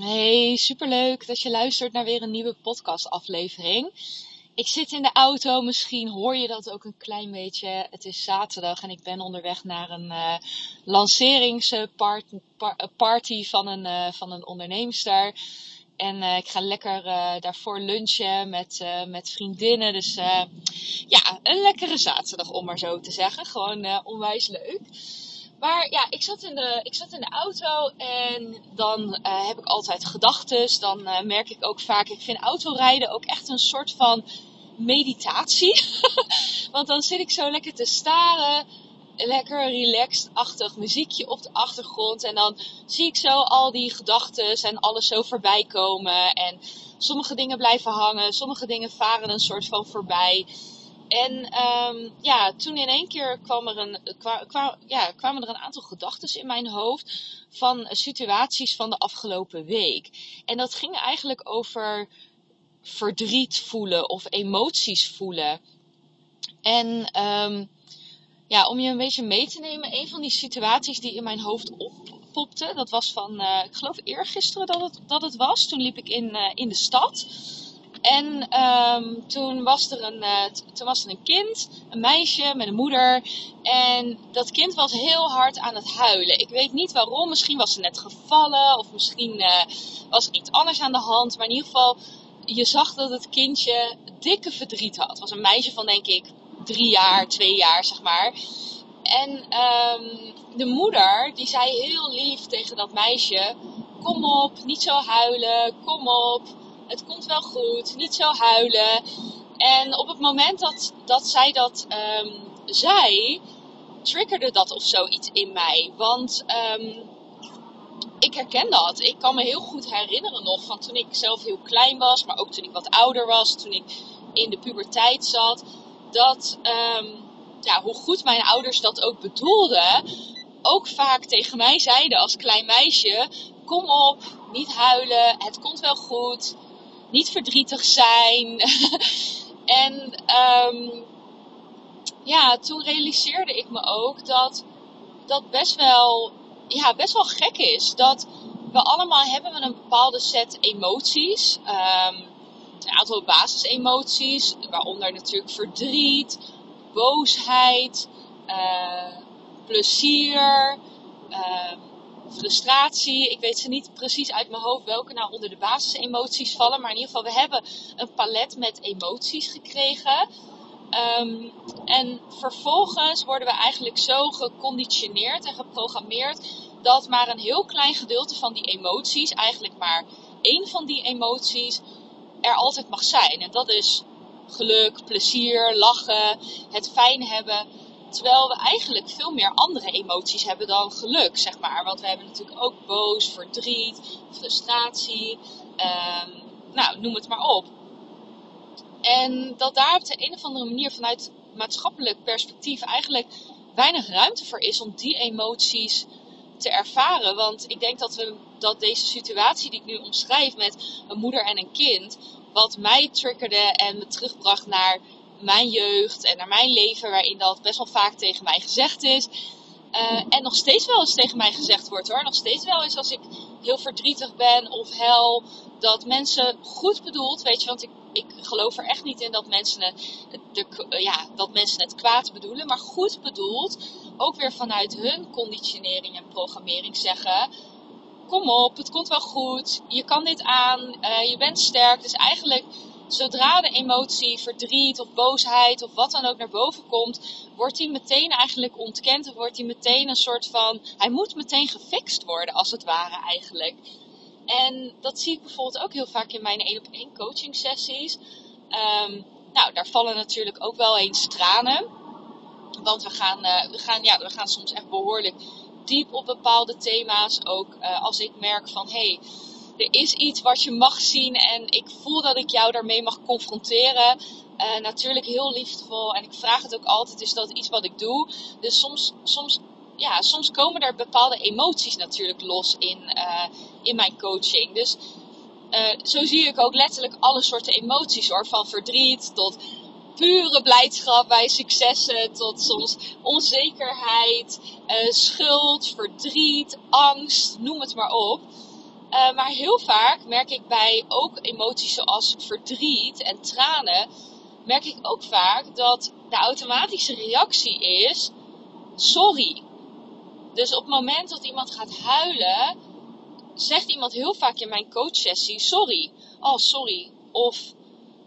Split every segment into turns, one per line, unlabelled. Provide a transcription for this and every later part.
Hey, superleuk dat je luistert naar weer een nieuwe podcastaflevering. Ik zit in de auto, misschien hoor je dat ook een klein beetje. Het is zaterdag en ik ben onderweg naar een uh, lanceringsparty van een, uh, van een onderneemster. En ik ga lekker daarvoor lunchen met, met vriendinnen. Dus ja, een lekkere zaterdag om maar zo te zeggen. Gewoon onwijs leuk. Maar ja, ik zat in de, ik zat in de auto en dan uh, heb ik altijd gedachten. Dan uh, merk ik ook vaak, ik vind autorijden ook echt een soort van meditatie. Want dan zit ik zo lekker te staren. Lekker relaxed-achtig muziekje op de achtergrond. En dan zie ik zo al die gedachten en alles zo voorbij komen. En sommige dingen blijven hangen, sommige dingen varen een soort van voorbij. En um, ja, toen in één keer kwam er een, ja, kwamen er een aantal gedachten in mijn hoofd van situaties van de afgelopen week. En dat ging eigenlijk over verdriet voelen of emoties voelen. En um, ja, om je een beetje mee te nemen, een van die situaties die in mijn hoofd oppopte, dat was van, uh, ik geloof eergisteren dat het, dat het was. Toen liep ik in, uh, in de stad. En um, toen, was er een, uh, toen was er een kind, een meisje met een moeder. En dat kind was heel hard aan het huilen. Ik weet niet waarom. Misschien was ze net gevallen. Of misschien uh, was er iets anders aan de hand. Maar in ieder geval, je zag dat het kindje dikke verdriet had. Het was een meisje van, denk ik, drie jaar, twee jaar, zeg maar. En um, de moeder, die zei heel lief tegen dat meisje: Kom op, niet zo huilen, kom op het komt wel goed, niet zo huilen. En op het moment dat, dat zij dat um, zei, triggerde dat of zoiets in mij. Want um, ik herken dat. Ik kan me heel goed herinneren nog van toen ik zelf heel klein was, maar ook toen ik wat ouder was, toen ik in de puberteit zat. Dat, um, ja, hoe goed mijn ouders dat ook bedoelden, ook vaak tegen mij zeiden als klein meisje: Kom op, niet huilen, het komt wel goed niet verdrietig zijn. en um, ja, toen realiseerde ik me ook dat dat best wel, ja, best wel gek is. Dat we allemaal hebben een bepaalde set emoties. Um, een aantal basisemoties, waaronder natuurlijk verdriet, boosheid, uh, plezier, uh, frustratie. Ik weet ze niet precies uit mijn hoofd welke nou onder de basisemoties vallen. Maar in ieder geval, we hebben een palet met emoties gekregen. Um, en vervolgens worden we eigenlijk zo geconditioneerd en geprogrammeerd dat maar een heel klein gedeelte van die emoties, eigenlijk maar één van die emoties, er altijd mag zijn. En dat is geluk, plezier, lachen, het fijn hebben. Terwijl we eigenlijk veel meer andere emoties hebben dan geluk, zeg maar. Want we hebben natuurlijk ook boos, verdriet, frustratie. Um, nou, noem het maar op. En dat daar op de een of andere manier vanuit maatschappelijk perspectief eigenlijk weinig ruimte voor is om die emoties te ervaren. Want ik denk dat, we, dat deze situatie die ik nu omschrijf met een moeder en een kind, wat mij triggerde en me terugbracht naar mijn jeugd en naar mijn leven, waarin dat best wel vaak tegen mij gezegd is. Uh, en nog steeds wel eens tegen mij gezegd wordt hoor. Nog steeds wel eens als ik heel verdrietig ben of hel. Dat mensen goed bedoeld, weet je, want ik, ik geloof er echt niet in dat mensen, het, de, ja, dat mensen het kwaad bedoelen. Maar goed bedoeld, ook weer vanuit hun conditionering en programmering zeggen. Kom op, het komt wel goed. Je kan dit aan. Uh, je bent sterk. Dus eigenlijk zodra de emotie verdriet of boosheid of wat dan ook naar boven komt, wordt die meteen eigenlijk ontkend. Of wordt die meteen een soort van. Hij moet meteen gefixt worden, als het ware eigenlijk. En dat zie ik bijvoorbeeld ook heel vaak in mijn één op één coaching sessies. Um, nou, daar vallen natuurlijk ook wel eens tranen. Want we gaan, uh, we gaan, ja, we gaan soms echt behoorlijk diep op bepaalde thema's. Ook uh, als ik merk van hé. Hey, er is iets wat je mag zien en ik voel dat ik jou daarmee mag confronteren. Uh, natuurlijk heel liefdevol en ik vraag het ook altijd, is dat iets wat ik doe? Dus soms, soms, ja, soms komen er bepaalde emoties natuurlijk los in, uh, in mijn coaching. Dus uh, zo zie ik ook letterlijk alle soorten emoties hoor. Van verdriet tot pure blijdschap bij successen tot soms onzekerheid, schuld, verdriet, angst, noem het maar op. Uh, maar heel vaak merk ik bij ook emoties zoals verdriet en tranen, merk ik ook vaak dat de automatische reactie is: sorry. Dus op het moment dat iemand gaat huilen, zegt iemand heel vaak in mijn coachsessie: sorry. Oh, sorry. Of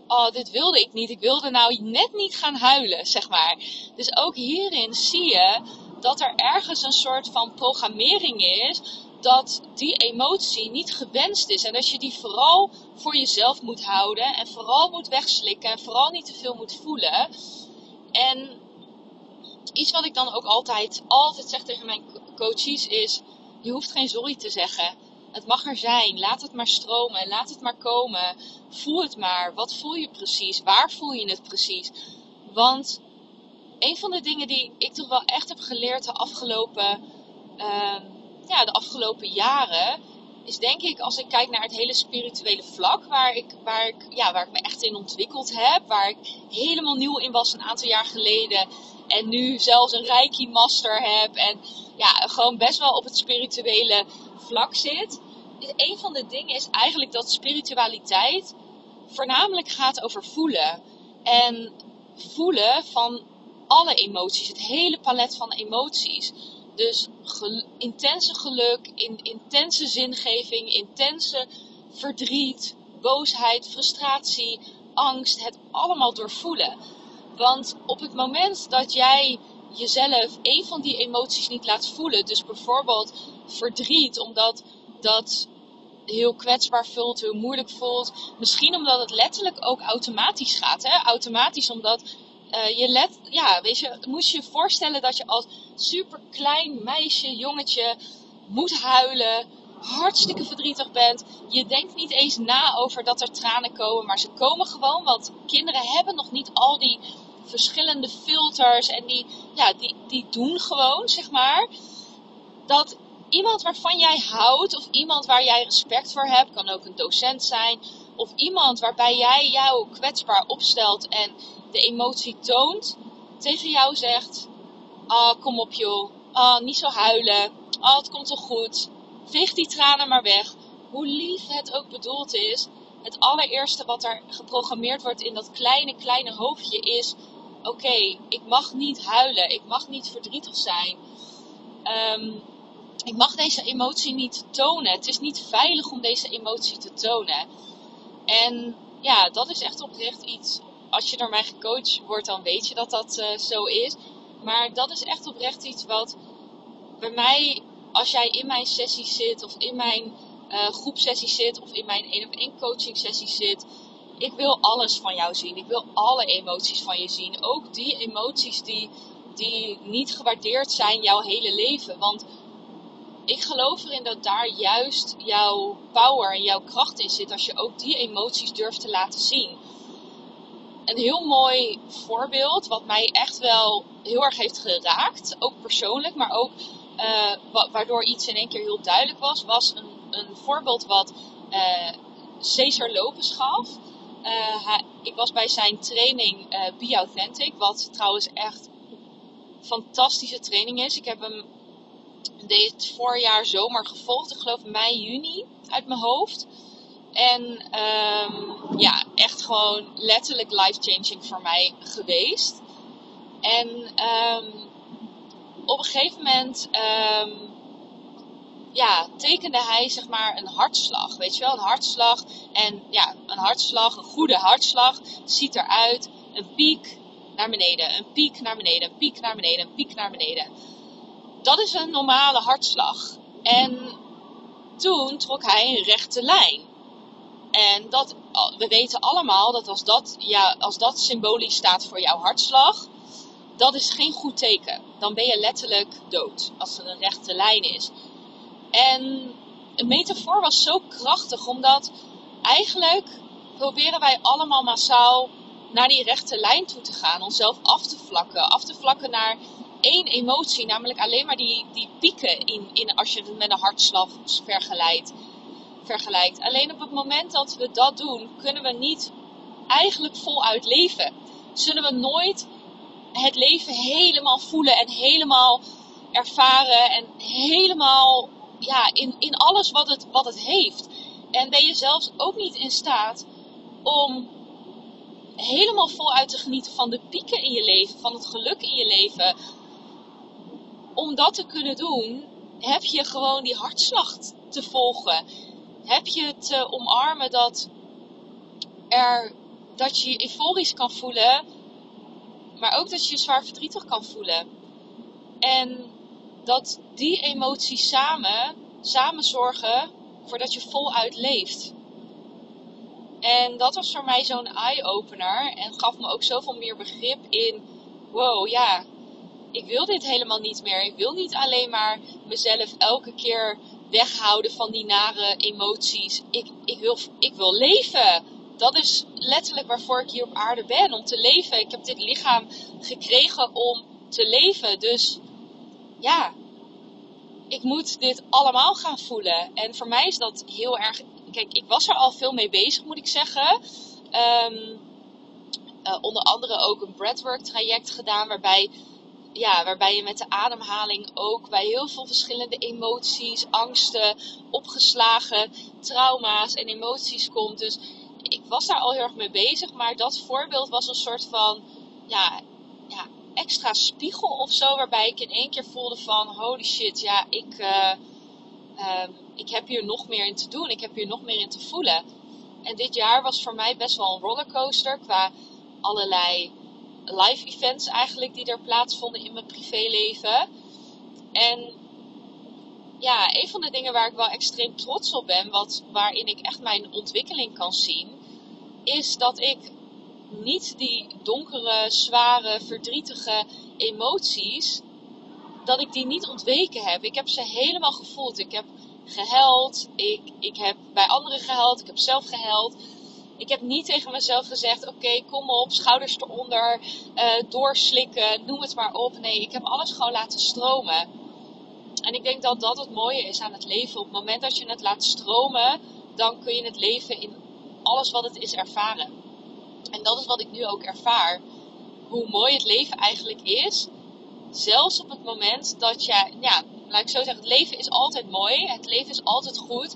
oh, dit wilde ik niet. Ik wilde nou net niet gaan huilen, zeg maar. Dus ook hierin zie je dat er ergens een soort van programmering is dat die emotie niet gewenst is. En dat je die vooral voor jezelf moet houden en vooral moet wegslikken en vooral niet te veel moet voelen. En iets wat ik dan ook altijd, altijd zeg tegen mijn coaches is: je hoeft geen sorry te zeggen. Het mag er zijn. Laat het maar stromen. Laat het maar komen. Voel het maar. Wat voel je precies? Waar voel je het precies? Want een van de dingen die ik toch wel echt heb geleerd de afgelopen, uh, ja, de afgelopen jaren. Is denk ik, als ik kijk naar het hele spirituele vlak, waar ik, waar, ik, ja, waar ik me echt in ontwikkeld heb. Waar ik helemaal nieuw in was een aantal jaar geleden. En nu zelfs een Reiki Master heb. En ja, gewoon best wel op het spirituele vlak zit. Een van de dingen is eigenlijk dat spiritualiteit voornamelijk gaat over voelen. En voelen van alle emoties, het hele palet van emoties. Dus intense geluk, in, intense zingeving, intense verdriet, boosheid, frustratie, angst, het allemaal doorvoelen. Want op het moment dat jij jezelf een van die emoties niet laat voelen, dus bijvoorbeeld verdriet, omdat dat heel kwetsbaar voelt, heel moeilijk voelt. Misschien omdat het letterlijk ook automatisch gaat. Hè? Automatisch omdat uh, je let, ja, weet je, moest je voorstellen dat je als super klein meisje, jongetje moet huilen, hartstikke verdrietig bent. Je denkt niet eens na over dat er tranen komen, maar ze komen gewoon, want kinderen hebben nog niet al die verschillende filters en die, ja, die, die doen gewoon, zeg maar. Dat iemand waarvan jij houdt, of iemand waar jij respect voor hebt, kan ook een docent zijn, of iemand waarbij jij jou kwetsbaar opstelt en de emotie toont, tegen jou zegt: Ah, oh, kom op joh, ah, niet zo huilen, ah, oh, het komt toch goed, veeg die tranen maar weg. Hoe lief het ook bedoeld is, het allereerste wat er geprogrammeerd wordt in dat kleine, kleine hoofdje is: Oké, ik mag niet huilen, ik mag niet verdrietig zijn. Um, ik mag deze emotie niet tonen. Het is niet veilig om deze emotie te tonen. En ja, dat is echt oprecht iets. Als je door mij gecoacht wordt, dan weet je dat dat uh, zo is. Maar dat is echt oprecht iets wat bij mij, als jij in mijn sessie zit, of in mijn uh, groepsessie zit, of in mijn één op één coaching sessie zit. Ik wil alles van jou zien. Ik wil alle emoties van je zien. Ook die emoties die, die niet gewaardeerd zijn jouw hele leven. Want ik geloof erin dat daar juist jouw power en jouw kracht in zit als je ook die emoties durft te laten zien. Een heel mooi voorbeeld, wat mij echt wel heel erg heeft geraakt, ook persoonlijk, maar ook uh, waardoor iets in één keer heel duidelijk was, was een, een voorbeeld wat uh, Cesar Lopez gaf. Uh, ik was bij zijn training Be Authentic, wat trouwens echt fantastische training is. Ik heb hem dit voorjaar zomer gevolgd. Ik geloof mei, juni uit mijn hoofd. En um, ja, echt gewoon letterlijk life-changing voor mij geweest. En um, op een gegeven moment um, ja, tekende hij zeg maar een hartslag. Weet je wel, een hartslag. En ja, een hartslag, een goede hartslag, ziet eruit. Een piek naar beneden, een piek naar beneden, een piek naar beneden, een piek naar beneden dat is een normale hartslag. En toen trok hij een rechte lijn. En dat, we weten allemaal dat als dat, ja, als dat symbolisch staat voor jouw hartslag, dat is geen goed teken. Dan ben je letterlijk dood als er een rechte lijn is. En een metafoor was zo krachtig, omdat eigenlijk proberen wij allemaal massaal naar die rechte lijn toe te gaan, onszelf af te vlakken, af te vlakken naar één emotie, namelijk alleen maar die, die pieken in, in, als je het met een hartslag vergelijkt, Alleen op het moment dat we dat doen, kunnen we niet eigenlijk voluit leven. Zullen we nooit het leven helemaal voelen en helemaal ervaren en helemaal ja, in, in alles wat het, wat het heeft. En ben je zelfs ook niet in staat om helemaal voluit te genieten van de pieken in je leven, van het geluk in je leven. Om dat te kunnen doen, heb je gewoon die hartslag te volgen. Heb je te omarmen dat, er, dat je je euforisch kan voelen, maar ook dat je je zwaar verdrietig kan voelen. En dat die emoties samen, samen zorgen voor dat je voluit leeft. En dat was voor mij zo'n eye-opener en gaf me ook zoveel meer begrip in: wow, ja, ik wil dit helemaal niet meer. Ik wil niet alleen maar mezelf elke keer weghouden van die nare emoties. Ik, ik, wil, ik wil leven. Dat is letterlijk waarvoor ik hier op aarde ben, om te leven. Ik heb dit lichaam gekregen om te leven. Dus ja, ik moet dit allemaal gaan voelen. En voor mij is dat heel erg. Kijk, ik was er al veel mee bezig, moet ik zeggen. Ehm, eh, onder andere ook een breathwork traject gedaan, waarbij, ja, waarbij je met de ademhaling ook bij heel veel verschillende emoties, angsten, opgeslagen trauma's en emoties komt. Dus ik was daar al heel erg mee bezig, maar dat voorbeeld was een soort van, ja, ja extra spiegel of zo. Waarbij ik in één keer voelde van holy shit, ja, ik, uh, ik heb hier nog meer in te doen. Ik heb hier nog meer in te voelen. En dit jaar was voor mij best wel een rollercoaster qua allerlei live events eigenlijk die er plaatsvonden in mijn privéleven. En ja, een van de dingen waar ik wel extreem trots op ben, wat, waarin ik echt mijn ontwikkeling kan zien, is dat ik niet die donkere, zware, verdrietige emoties, dat ik die niet ontweken heb. Ik heb ze helemaal gevoeld. Ik heb gehuild. Ik, ik heb bij anderen gehuild. Ik heb zelf gehuild. Ik heb niet tegen mezelf gezegd: oké, kom op, schouders eronder, uh, doorslikken, noem het maar op. Nee, ik heb alles gewoon laten stromen. En ik denk dat dat het mooie is aan het leven. Op het moment dat je het laat stromen, dan kun je het leven in alles wat het is ervaren. En dat is wat ik nu ook ervaar. Hoe mooi het leven eigenlijk is. Zelfs op het moment dat je, ja, laat ik zo zeggen, het leven is altijd mooi. Het leven is altijd goed.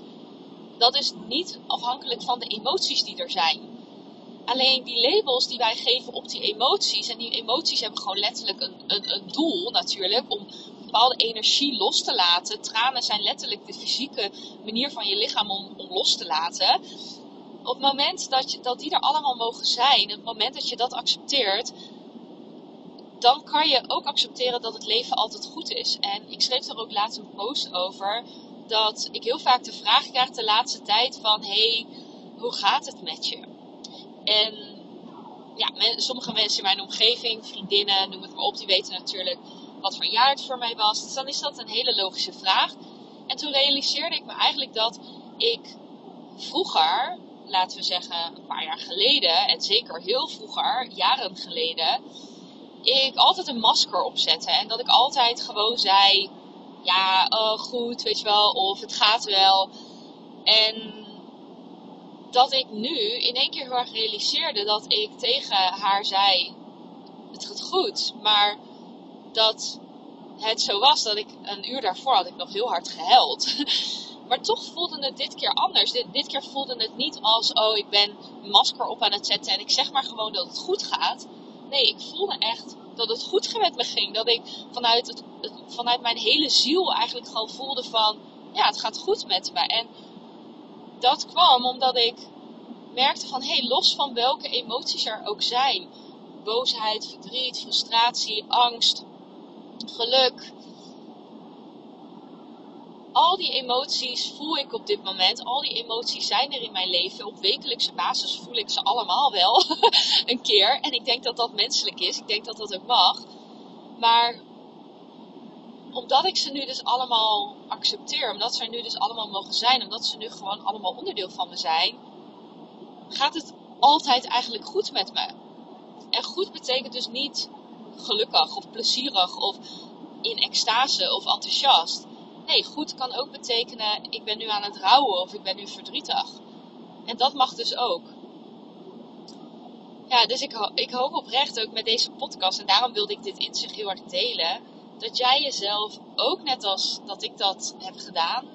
Dat is niet afhankelijk van de emoties die er zijn. Alleen die labels die wij geven op die emoties. En die emoties hebben gewoon letterlijk een, een, een doel natuurlijk. Om bepaalde energie los te laten. Tranen zijn letterlijk de fysieke manier van je lichaam om, om los te laten op het moment dat, je, dat die er allemaal mogen zijn, op het moment dat je dat accepteert, dan kan je ook accepteren dat het leven altijd goed is. En ik schreef er ook laatst een post over dat ik heel vaak de vraag krijg de laatste tijd van hey, hoe gaat het met je? En ja, sommige mensen in mijn omgeving, vriendinnen, noem het maar op, die weten natuurlijk wat voor jaar het voor mij was. Dus dan is dat een hele logische vraag. En toen realiseerde ik me eigenlijk dat ik vroeger laten we zeggen, een paar jaar geleden, en zeker heel vroeger, jaren geleden, ik altijd een masker opzette. En dat ik altijd gewoon zei: Ja, oh, goed, weet je wel, of het gaat wel. En dat ik nu in één keer heel erg realiseerde dat ik tegen haar zei: Het gaat goed, maar dat het zo was dat ik een uur daarvoor had ik nog heel hard gehuild. Maar toch voelde het dit keer anders. Dit, dit keer voelde het niet als, oh, ik ben masker op aan het zetten en ik zeg maar gewoon dat het goed gaat. Nee, ik voelde echt dat het goed met me ging. Dat ik vanuit, het, vanuit mijn hele ziel eigenlijk gewoon voelde van, ja, het gaat goed met me. En dat kwam omdat ik merkte van, hé, hey, los van welke emoties er ook zijn. Boosheid, verdriet, frustratie, angst, geluk, al die emoties voel ik op dit moment. Al die emoties zijn er in mijn leven. Op wekelijkse basis voel ik ze allemaal wel een keer. En ik denk dat dat menselijk is. Ik denk dat dat ook mag. Maar omdat ik ze nu dus allemaal accepteer, omdat ze er nu dus allemaal mogen zijn, omdat ze nu gewoon allemaal onderdeel van me zijn, gaat het altijd eigenlijk goed met me. En goed betekent dus niet gelukkig of plezierig of in extase of enthousiast. Nee, goed kan ook betekenen ik ben nu aan het rouwen of ik ben nu verdrietig. En dat mag dus ook. Ja, dus ik, ik hoop oprecht ook met deze podcast, en daarom wilde ik dit inzicht heel erg delen, dat jij jezelf ook net als dat ik dat heb gedaan,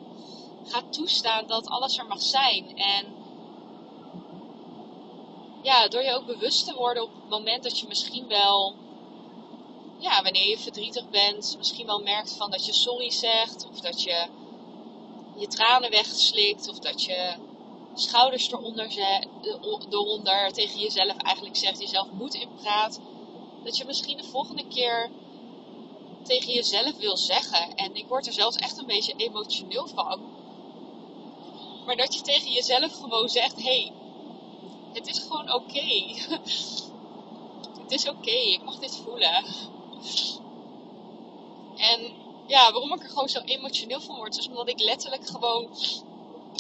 ga toestaan dat alles er mag zijn. En ja, door je ook bewust te worden op het moment dat je misschien wel, ja, wanneer je verdrietig bent, misschien wel merkt van dat je sorry zegt, of dat je je tranen wegslikt, of dat je schouders eronder, eronder tegen jezelf eigenlijk zegt, jezelf moed inpraat. Dat je misschien de volgende keer tegen jezelf wil zeggen. En ik word er zelfs echt een beetje emotioneel van. Maar dat je tegen jezelf gewoon zegt: hey, het is gewoon oké. het is oké, ik mag dit voelen. En ja, waarom ik er gewoon zo emotioneel van word, is omdat ik letterlijk gewoon.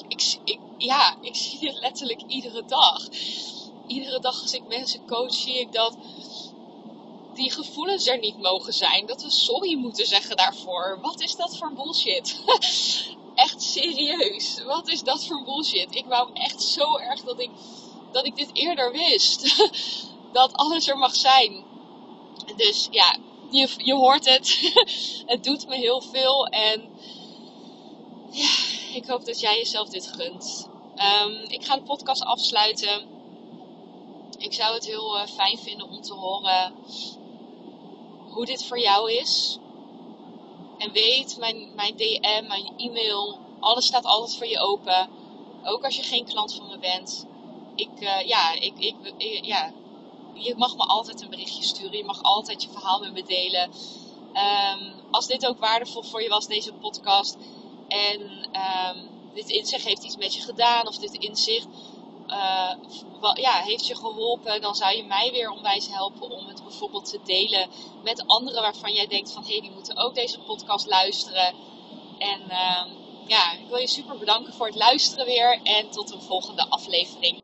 Ik, ja, ik zie dit letterlijk iedere dag. Iedere dag als ik mensen coach, zie ik dat die gevoelens er niet mogen zijn. Dat we sorry moeten zeggen daarvoor. Wat is dat voor bullshit? echt serieus. Wat is dat voor bullshit? Ik wou echt zo erg dat ik, dat ik dit eerder wist. dat alles er mag zijn. Dus ja, je, je hoort het. het doet me heel veel. En ja, ik hoop dat jij jezelf dit gunt. Ehm, ik ga de podcast afsluiten. Ik zou het heel uh, fijn vinden om te horen hoe dit voor jou is. En weet, mijn, mijn DM, mijn e-mail, alles staat altijd voor je open. Ook als je geen klant van me bent. Ik, uh, ja, ik, ik, ja, je mag me altijd een berichtje sturen. Je mag altijd je verhaal met me delen. Um, als dit ook waardevol voor je was, deze podcast. En um, dit inzicht heeft iets met je gedaan. Of dit inzicht uh, ja, heeft je geholpen, dan zou je mij weer onwijs helpen om het bijvoorbeeld te delen met anderen waarvan jij denkt van hé, hey, die moeten ook deze podcast luisteren. En uh, ja, ik wil je super bedanken voor het luisteren weer en tot een volgende aflevering.